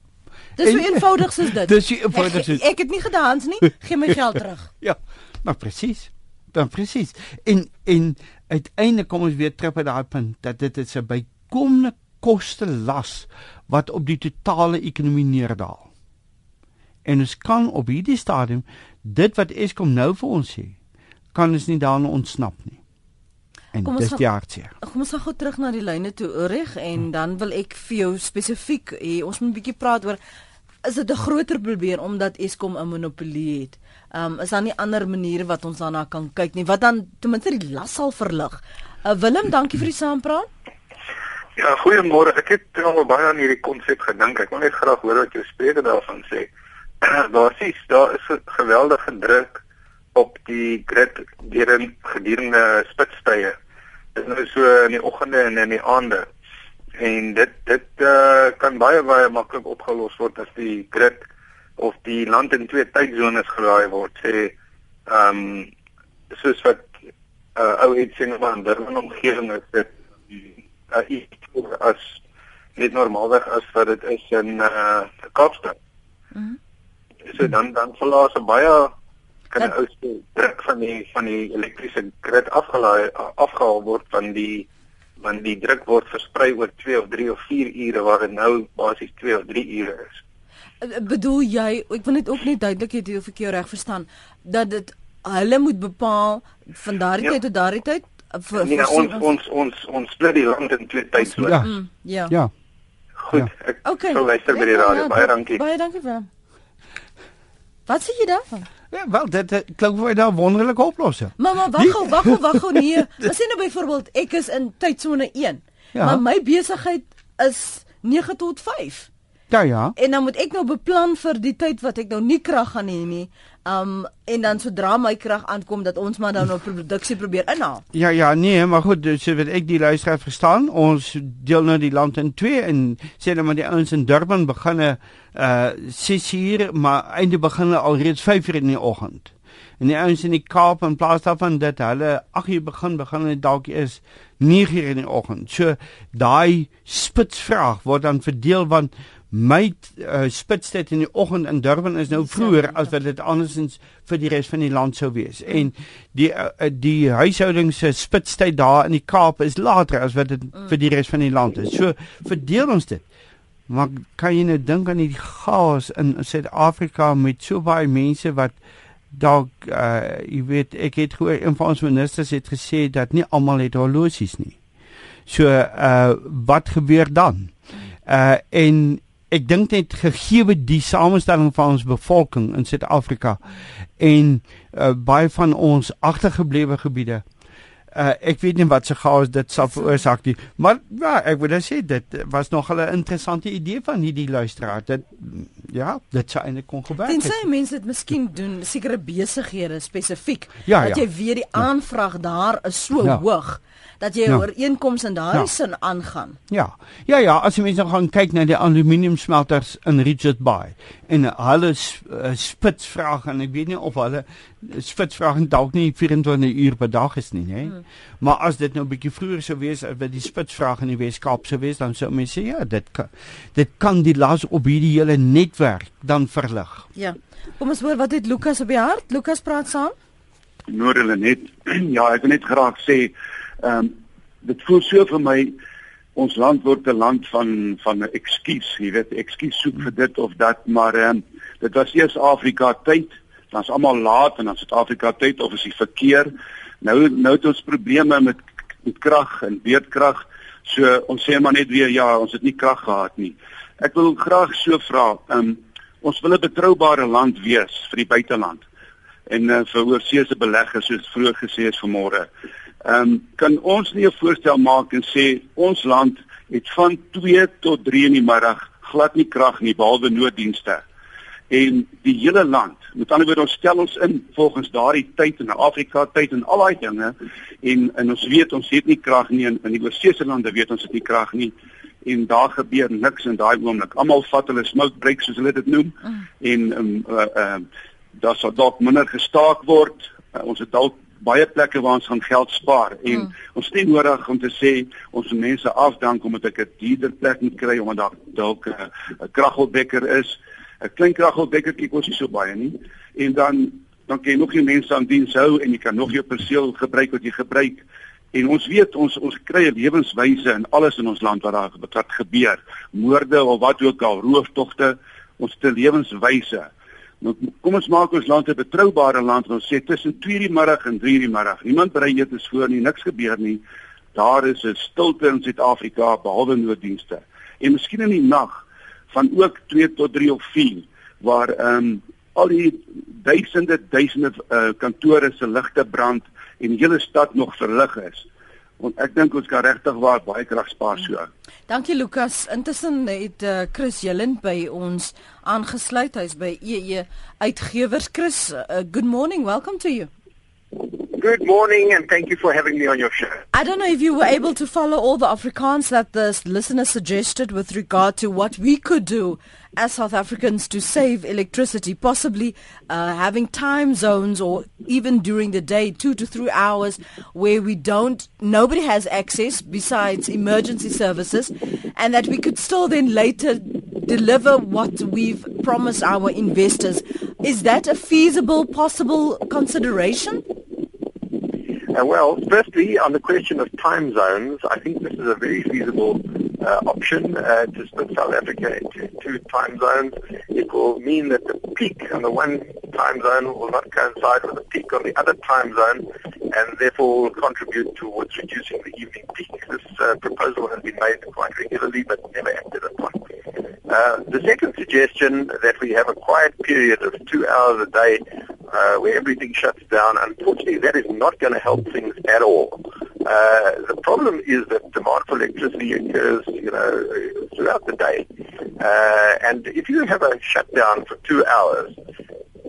Dis so eenvoudig soos dit. Dis so eenvoudig soos. Ek, ek het nie gedans nie. Gee my geld terug. ja. Maar presies. Dan presies. En en uiteindelik kom ons weer terug by daai punt dat dit is 'n bykomende koste las wat op die totale ekonomie neerdaal. En ons kan op hierdie stadium dit wat Eskom nou vir ons sê, kan ons nie daarna ontsnap nie. En kom dis die hartseer. Kom ons gaan gou terug na die lyne toe Ulrich en dan wil ek vir jou spesifiek hê ons moet 'n bietjie praat oor is dit 'n groter probleem omdat Eskom 'n monopolie het. Ehm um, is daar nie ander maniere wat ons daarna kan kyk nie wat dan ten minste die las sal verlig. Uh, Willem, dankie vir die saampraat. Ja, goeiemôre. Ek het al baie aan hierdie konsep gedink. Ek wil net graag hoor wat jou spreker daarvan sê. Basies, daar is 'n geweldige druk op die grid gedurende spitstye. Dit is nou so in die oggende en in die aande en dit dit uh, kan baie baie maklik opgelos word as die grid of die land in twee tydsones geraai word sê ehm um, soos wat uh, ou sien maar in 'n omgewing is dit uh, iets as net normaalweg as wat dit is in uh, Kaapstad. Mhm. Mm so dan dan verlaas 'n baie kan ou se druk van die van die elektriese grid afgelaai afgehaal word van die want die druk word versprei oor 2 of 3 of 4 ure waar dit nou basies 2 of 3 ure is. Eh, eh, bedoel jy ek wil net ook net duidelik hê of ek jou reg verstaan dat dit hulle moet bepaal van daardie ja. tyd tot daardie tyd eh, vir nee, ons, ons ons ons ons split die land in twee tydsones. Ja. Mm, ja. Ja. Goed. Ja. Ek okay. sal luister by die radio. Ja, baie dankie. Baie dankie vir. Wat sê jy daarvan? Ja, wel dit, dit klink vir my 'n wonderlike oplossing. Mamma, wag gou, wag gou, wag gou nee. Ons sê nou byvoorbeeld ek is in tydsone 1. Ja. Maar my besigheid is 9 tot 5. Ja ja. En dan moet ek nou beplan vir die tyd wat ek nou nie krag gaan hê nie. Um en dan sodra my krag aankom dat ons maar dan nou produksie probeer inhaal. Ja ja, nee, maar goed, so wat ek die luisteraar verstaan, ons deel nou die land in twee en sê dan maar die ouens in Durban beginne uh 6 uur, maar einde beginne al reeds 5 uur in die oggend. En die ouens in die Kaap in plaas daarvan dat hulle 8 uur begin, begin hulle dalk is 9 uur in die oggend. So daai spitsvraag word dan verdeel want my uh, spitstyd in die oggend in Durban is nou vroeër as wat dit andersins vir die res van die land sou wees. En die uh, die huishoudings se spitstyd daar in die Kaap is later as wat dit mm. vir die res van die land is. So verdeel ons dit. Maar kan jy nou dink aan die chaos in Suid-Afrika met so baie mense wat dalk uh jy weet ek het gehoor een van ons ministers het gesê dat nie almal het horlosies nie. So uh wat gebeur dan? Uh en ek dink net gegee die samestelling van ons bevolking in Suid-Afrika en uh, baie van ons agtergeblewe gebiede Uh, ek weet nie wat se chaos dit sal veroorsaak nie, maar ja, ek wil net sê dit was nog 'n interessante idee van hierdie luisteraar. Dit ja, dit sou eintlik kon gebeur. Dit sê mense dit miskien doen sekere besighede spesifiek ja, dat ja. jy weet die aanvraag ja. daar is so Ja. hoog dat jy Ja. ooreenkoms in daardie Ja. sin aangaan. Ja. Ja ja, as jy mense gaan kyk na die aluminium smelters in Richards Bay en hulle uh, spitsvraag en ek weet nie of hulle spitsvraag dalk nie 24 uur per dag is nie, hè. Hmm. Maar as dit nou 'n bietjie vroeër sou wees, as dit die spitsvraag in die Weskaap sou wees, dan sou mense sê ja, dit kan dit kan die las op hierdie hele netwerk dan verlig. Ja. Kom ons hoor wat het Lukas op die hart? Lukas praat saam. Noordele net ja, ek wil net graag sê ehm um, dit voel so vir my ons land word 'n land van van 'n ekskuus, jy weet, ekskuus soek vir dit of dat, maar ehm um, dit was eers Afrika tyd, dan's almal laat en dan Suid-Afrika tyd of is die verkeer. Nou nou het ons probleme met met krag en weerkrag. So ons sê maar net weer ja, ons het nie krag gehad nie. Ek wil graag so vra, ehm um, ons wil 'n betroubare land wees vir die buiteland en uh, vir oorseese beleggers soos vroeër gesê is vanmôre. Ehm um, kan ons nie 'n voorstel maak en sê ons land het van 2 tot 3 in die middag glad nie krag nie behalwe nooddienste. En die hele land, met ander woorde ons stel ons in volgens daardie tyd in Afrika tyd en al daai dinge en en ons weet ons het nie krag nie in, in die oorseese lande weet ons het nie krag nie en daar gebeur niks in daai oomblik. Almal vat hulle smoke breaks soos hulle dit noem mm. en ehm um, uh, uh, daar sal dalk minder gestaak word. Uh, ons het dalk baie plekke waar ons gaan geld spaar en mm. ons het nie nodig om te sê ons mense afdank omdat ek 'n duurder plek moet kry omdat daar dalk 'n kragopwekker is. 'n Klein kragopwekker kyk ons nie so baie nie. En dan dan kan jy nog nie mense aan diens hou en jy kan nog jou perseel gebruik wat jy gebruik. En ons weet ons ons kry 'n lewenswyse in alles in ons land wat daar wat, gebeur. Moorde of wat ook al, rooftogte, ons 'n lewenswyse. Nou kom ons maak ons land 'n betroubare land en ons sê tussen 2:00 die middag en 3:00 die middag. Niemand berei etes voor nie, niks gebeur nie. Daar is 'n stilte in Suid-Afrika behalwe nooddienste. En miskien in die nag van ook 2 tot 3 of 4 waar ehm um, al die duisende duisende uh, kantore se ligte brand en die hele stad nog verlig is. Want ek dink ons kan regtig waar baie krag spaar so. Dankie Lukas. Intussen het uh, Chris Jelen by ons aangesluit. Hy's by EE Uitgewers. Chris, uh, good morning. Welcome to you. Good morning and thank you for having me on your show. I don't know if you were able to follow all the Afrikaans that the listener suggested with regard to what we could do as South Africans to save electricity, possibly uh, having time zones or even during the day, two to three hours, where we don't, nobody has access besides emergency services, and that we could still then later deliver what we've promised our investors. Is that a feasible, possible consideration? Uh, well, firstly, on the question of time zones, I think this is a very feasible uh, option uh, to split South Africa into two time zones. It will mean that the peak on the one time zone will not coincide with the peak on the other time zone, and therefore will contribute towards reducing the evening peak. This uh, proposal has been made quite regularly, but never acted upon. Uh, the second suggestion that we have a quiet period of two hours a day uh, where everything shuts down, unfortunately that is not going to help things at all. Uh, the problem is that demand for electricity occurs, you know, throughout the day. Uh, and if you have a shutdown for two hours,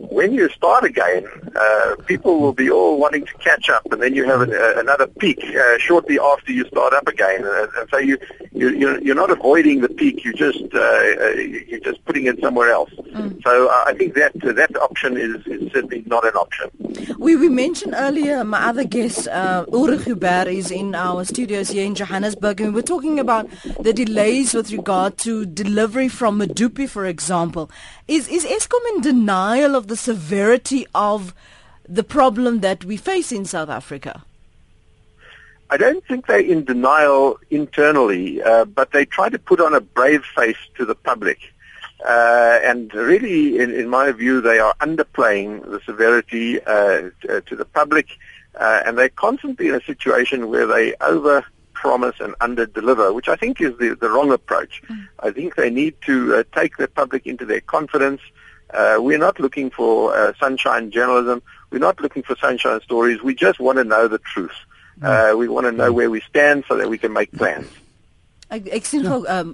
when you start again, uh, people will be all wanting to catch up, and then you have an, uh, another peak uh, shortly after you start up again. And, and so you, you you're, you're not avoiding the peak; you just uh, uh, you're just putting it somewhere else. Mm. So uh, I think that uh, that option is, is certainly not an option. We, we mentioned earlier, my other guest, uh, Ulrich Hubert, is in our studios here in Johannesburg, and we're talking about the delays with regard to delivery from Madupi, for example. Is, is ESCOM in denial of the severity of the problem that we face in South Africa? I don't think they're in denial internally, uh, but they try to put on a brave face to the public. Uh, and really, in, in, my view, they are underplaying the severity uh, to, to, the public, uh, and they're constantly in a situation where they over promise and under deliver, which I think is the, the wrong approach. Mm. I think they need to uh, take the public into their confidence. Uh, we're not looking for uh, sunshine journalism. We're not looking for sunshine stories. We just want to know the truth. Mm. Uh, we want to know where we stand so that we can make plans. Ek ek sien gou um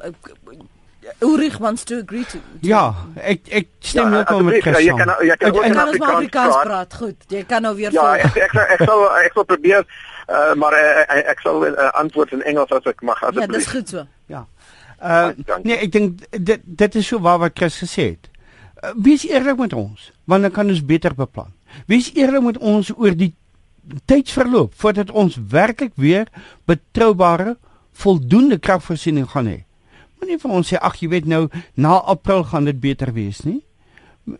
Ulrich wants to agree to, to Ja, ek ek stem ja, ook met Chris. Jy kan jy kan ook in Afrikaans praat. praat. Goed, jy kan nou weer Ja, ek ek, ek sal ek sal probeer uh, maar uh, ek sal uh, antwoord in Engels as ek mag asseblief. Ja, dis goed so. Ja. Uh nee, ek dink dit dit is so waar wat Chris gesê het. Uh, wees eerlik met ons, want dan kan ons beter beplan. Wees eerlik met ons oor die tydsverloop voordat ons werklik weer betroubare voldoende kragvoorsiening gaan hê. Moenie vir ons sê ag jy weet nou na April gaan dit beter wees nie.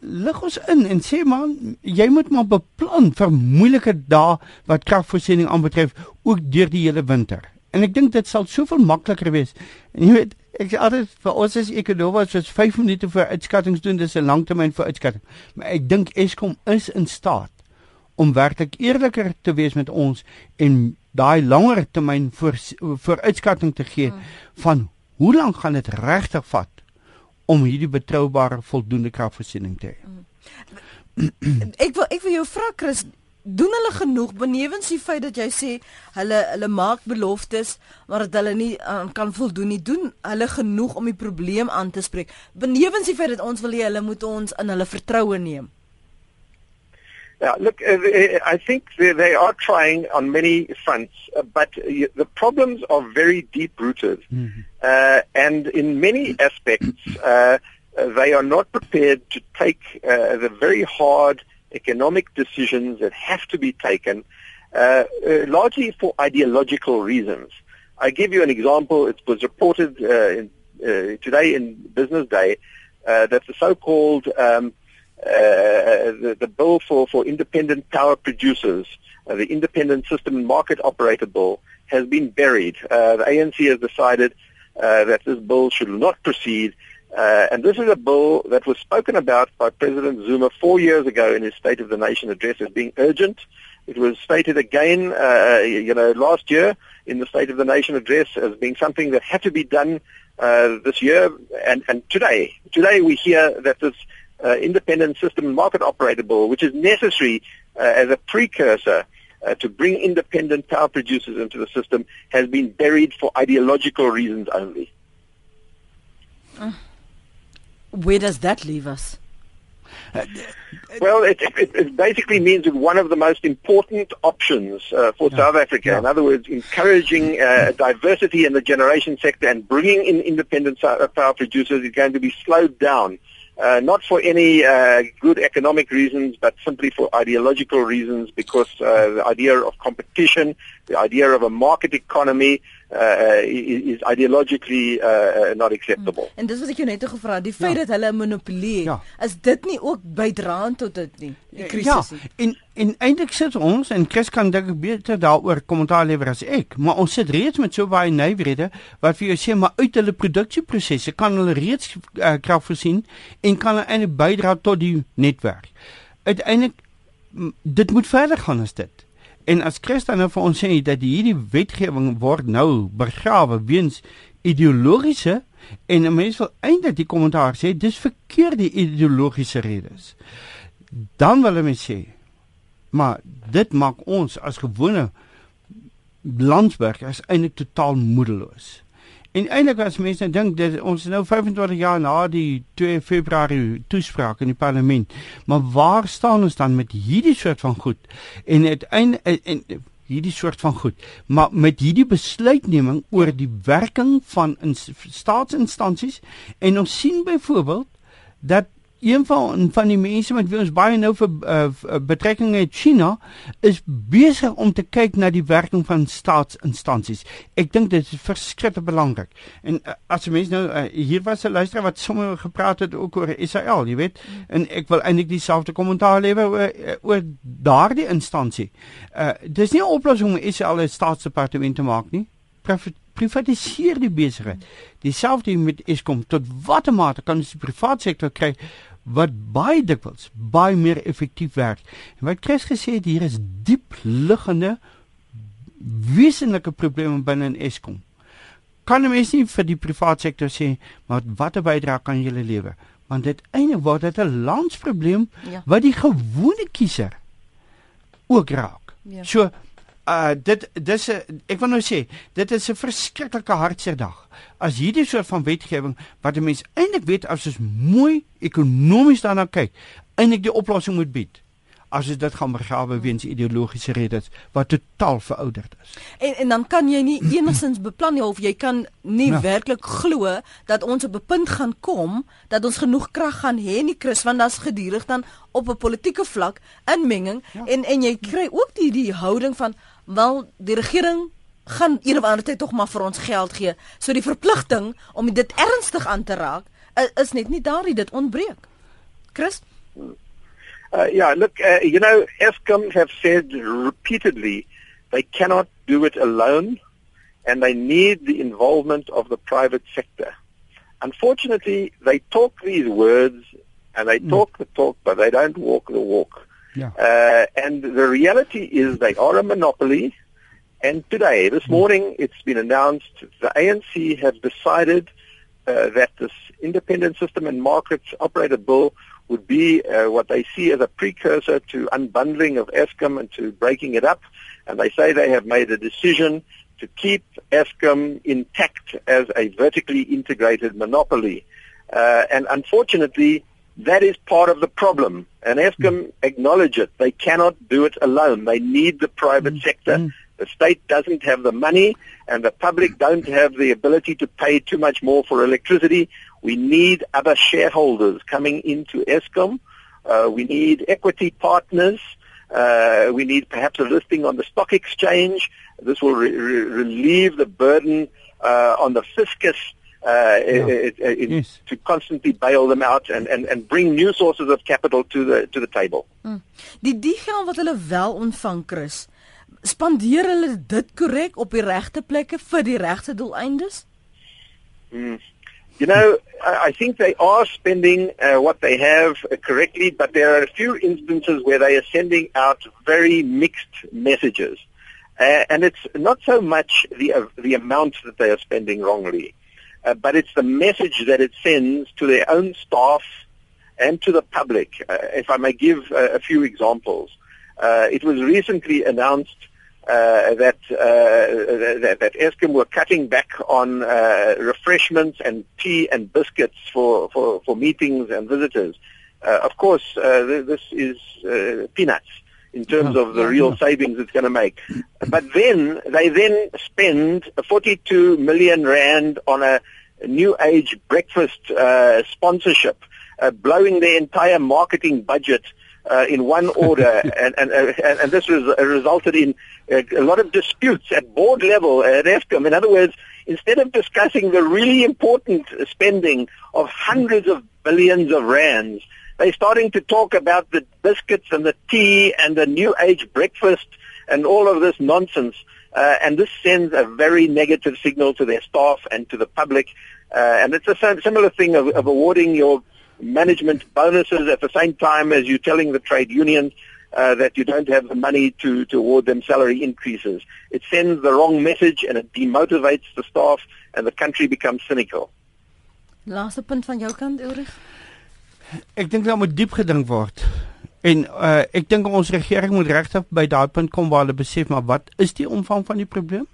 Lig ons in en sê man, jy moet maar beplan vir moeilike dae wat kragvoorsiening aanbetref ook deur die hele winter. En ek dink dit sal soveel makliker wees. En jy weet, ek sê altyd vir ons as ekonomie soos 5 minute voor uitskattings doen, dis 'n langtermyn vooruitskatting. Maar ek dink Eskom is in staat om werklik eerliker te wees met ons en daai langer termyn voor vooruitskatting te gee hmm. van hoe lank gaan dit regtig vat om hierdie betroubare voldoende kragvoorsiening te hê. Hmm. ek wil ek wil jou vra Chris doen hulle genoeg benewens die feit dat jy sê hulle hulle maak beloftes maar dat hulle nie uh, kan voldoen nie doen hulle genoeg om die probleem aan te spreek benewens die feit dat ons wil hê hulle moet ons in hulle vertroue neem Yeah, look, uh, uh, I think they, are trying on many fronts, uh, but uh, the problems are very deep-rooted. Mm-hmm. Uh, and in many aspects, uh, they are not prepared to take the very hard economic decisions that have to be taken, largely for ideological reasons. I give you an example. It was reported in, today in Business Day that the so-called um, uh, the, the bill for, for independent power producers, uh, the independent system market operator bill, has been buried. Uh, the ANC has decided uh, that this bill should not proceed. Uh, and this is a bill that was spoken about by President Zuma four years ago in his State of the Nation address as being urgent. It was stated again, uh, you know, last year in the State of the Nation address as being something that had to be done uh, this year. And, and today, today we hear that this uh, independent system market operatable, which is necessary uh, as a precursor uh, to bring independent power producers into the system, has been buried for ideological reasons only. Uh, where does that leave us? Well, it, it, it, basically means that one of the most important options uh, for yeah. South Africa, yeah. in other words, encouraging uh, diversity in the generation sector and bringing in independent power producers is going to be slowed down uh, not for any uh, good economic reasons, but simply for ideological reasons, because uh, the idea of competition, the idea of a market economy, uh, is, is ideologically uh, not acceptable. Hmm. En dis wat ek jou net gevra, die feit ja. dat hulle monopolie, ja. is dit nie ook bydraend tot dit nie, die krisis nie? Ja, en en eintlik sit ons en Chris kan dink beter daaroor kommentaar lewer as ek, maar ons sit reeds met so baie nywerhede wat vir jou sê maar uit hulle produksieprosesse kan hulle reeds uh, krag voorsien en kan hulle eintlik bydra tot die netwerk. Uiteindelik dit moet verder gaan as dit. En as Christen nou vir ons sê dat hierdie wetgewing word nou begrawe weens ideologiese en mense wil eintlik die kommentaar sê dis verkeerde ideologiese redes. Dan wil hulle sê maar dit maak ons as gewone landsburgers eintlik totaal moedeloos. En eintlik as mense nou dink dat ons nou 25 jaar na die 2 Februarie toespraak in die parlement, maar waar staan ons dan met hierdie soort van goed? En uiteindelik en, en hierdie soort van goed, maar met hierdie besluitneming oor die werking van staatsinstansies en ons sien byvoorbeeld dat een van van die mense met wie ons baie nou vir uh, betrekking het China is besig om te kyk na die werking van staatsinstansies. Ek dink dit is verskriklik belangrik. En uh, as jy mens nou uh, hier was 'n luisteraar wat sommer gepraat het ook oor Israel, jy weet, en ek wil eintlik dieselfde kommentaar lewer oor, oor daardie instansie. Uh dis nie 'n oplossing om Israel 'n staatsdepartement te maak nie. Profit privatiseer die besigheid. Dieselfde met Eskom tot watter mate kan ons die private sektor kry wat baie dikwels baie meer effektief werk. En wat Chris gesê het hier is diep liggende wesenlike probleme binne in Eskom. Kan 'n mens nie vir die private sektor sê maar watter bydrae kan julle lewer? Want dit eintlik word dit 'n landsprobleem ja. wat die gewone kiezer ook raak. Ja. So uh dit dis 'n ek wil nou sê dit is 'n verskriklike hartseer dag. As hierdie soort van wetgewing wat 'n mens eintlik weet as ons mooi ekonomies daarna kyk, eintlik die oplossing moet bied as dit gaan begrawe weens ideologiese redes wat totaal verouderd is. En en dan kan jy nie enigstens beplan nie of jy kan nie ja. werklik glo dat ons op 'n punt gaan kom dat ons genoeg krag gaan hê nie Chris want daar's gedurig dan op 'n politieke vlak inmenging ja. en en jy kry ook die die houding van wel die regering gaan een of ander tyd tog maar vir ons geld gee. So die verpligting om dit ernstig aan te raak is net nie daar nie, dit ontbreek. Chris Uh, yeah, look, uh, you know, ESCOM have said repeatedly they cannot do it alone and they need the involvement of the private sector. Unfortunately, they talk these words and they mm. talk the talk, but they don't walk the walk. Yeah. Uh, and the reality is they are a monopoly. And today, this mm. morning, it's been announced the ANC have decided uh, that this independent system and markets operator bill would be uh, what they see as a precursor to unbundling of ESCOM and to breaking it up. And they say they have made a decision to keep ESCOM intact as a vertically integrated monopoly. Uh, and unfortunately, that is part of the problem. And ESCOM mm. acknowledge it. They cannot do it alone. They need the private mm. sector. Mm. The state doesn't have the money and the public don't have the ability to pay too much more for electricity. We need other shareholders coming into ESCOM. Uh, we need equity partners. Uh, we need perhaps a listing on the stock exchange. This will re- re- relieve the burden uh, on the fiscus uh, yeah. it, it, yes. to constantly bail them out and, and, and bring new sources of capital to the to the table. Mm. Die die geld wat hulle wel ontvang, Chris, spandeer hulle dit korrek op die regte plekke vir die regte doeleindes? Mm. You know, I think they are spending uh, what they have correctly, but there are a few instances where they are sending out very mixed messages. Uh, and it's not so much the, uh, the amount that they are spending wrongly, uh, but it's the message that it sends to their own staff and to the public. Uh, if I may give a few examples. Uh, it was recently announced uh, that, uh, that that Eskom were cutting back on uh, refreshments and tea and biscuits for, for, for meetings and visitors. Uh, of course, uh, th- this is uh, peanuts in terms of the real savings it's going to make. But then they then spend 42 million rand on a new age breakfast sponsorship, blowing their entire marketing budget uh, in one order, and, and, uh, and, and this res- resulted in uh, a lot of disputes at board level at ESCOM. In other words, instead of discussing the really important spending of hundreds of billions of rands, they're starting to talk about the biscuits and the tea and the new age breakfast and all of this nonsense. Uh, and this sends a very negative signal to their staff and to the public. Uh, and it's a similar thing of, of awarding your management bonuses at the same time as you're telling the trade unions uh, that you don't have the money to, to award them salary increases. It sends the wrong message and it demotivates the staff and the country becomes cynical. Laaste punt van jou kant, Ulrich. Ek dink daar moet diep gedink word. En uh, ek dink ons regering moet regtig by daai punt kom waar hulle besef maar wat is die omvang van die probleem?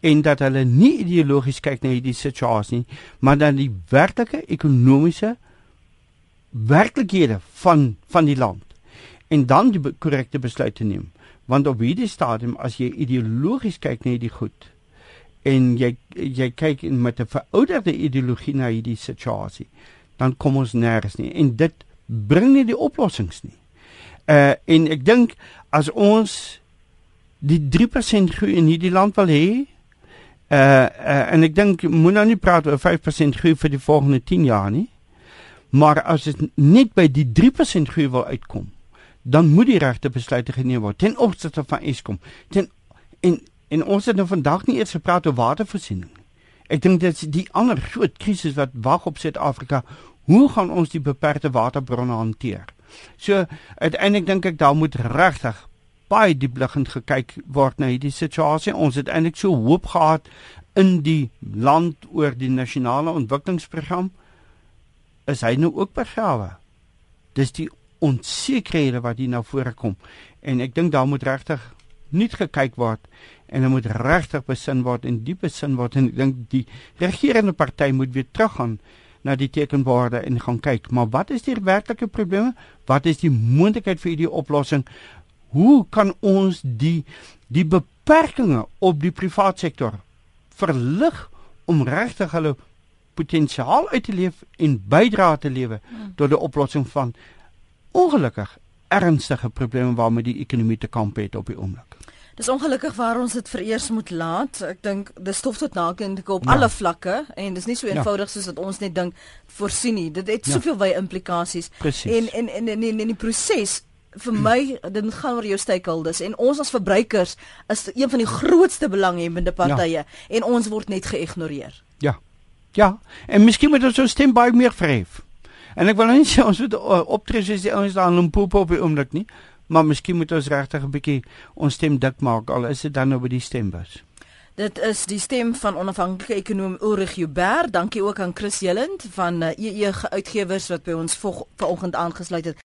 en dat hulle nie ideologies kyk na hierdie situasie nie, maar dan die werklike ekonomiese werklikhede van van die land en dan die korrekte besluite neem want op hierdie stadium as jy ideologies kyk na hierdie goed en jy jy kyk met 'n verouderde ideologie na hierdie situasie dan kom ons nêrens nie en dit bring nie die oplossings nie uh en ek dink as ons die 3% groei in hierdie land wil hê uh, uh en ek dink moet nou nie praat oor 5% groei vir die volgende 10 jaar nie Maar as dit net by die 3% groei wil uitkom, dan moet die regte besluite geneem word ten opsigte van Eskom. Ten en en ons het nou vandag nie eers gepraat oor watervoorsiening nie. Ek dink dit is die ander groot krisis wat wag op Suid-Afrika. Hoe gaan ons die beperkte waterbronne hanteer? So uiteindelik dink ek daar moet regtig baie diepliggend gekyk word na hierdie situasie. Ons het eintlik so hoop gehad in die land oor die nasionale ontwikkelingsprogram is hy nou ook begrawe. Dis die onsekerhede wat hier na vore kom en ek dink daar moet regtig nie gekyk word en daar moet regtig besin word en diep besin word en ek dink die regerende party moet weer teruggaan na die tekenborde en gaan kyk maar wat is die werklike probleme wat is die moontlikheid vir hierdie oplossing hoe kan ons die die beperkings op die private sektor verlig om regtig hulle potensiaal uit te leef en bydra te lewe hmm. tot die oplossing van ongelukkig ernstige probleme waarmee die ekonomie te kamp het op die oomblik. Dis ongelukkig waar ons dit vereers moet laat. Ek dink dis stof tot nakendik op ja. alle vlakke en dis nie so ja. eenvoudig ja. soos wat ons net dink voorsien nie. Dit het ja. soveel wye implikasies en en en in in die proses vir my dit gaan oor jou stakeholders en ons as verbruikers is een van die grootste belanghebbende partye ja. en ons word net geïgnoreer. Ja. Ja, en miskien moet ons so stem baie meer verhef. En ek wil nie sê ons moet uh, optree soos die ouens daar in Limpopo op die oomblik nie, maar miskien moet ons regtig 'n bietjie ons stem dik maak al is dit dan nou by die stembus. Dit is die stem van onafhanklike ekonom Ulrich Huber. Dankie ook aan Chris Jelland van EE uh, Uitgewers wat by ons vanoggend aangesluit het.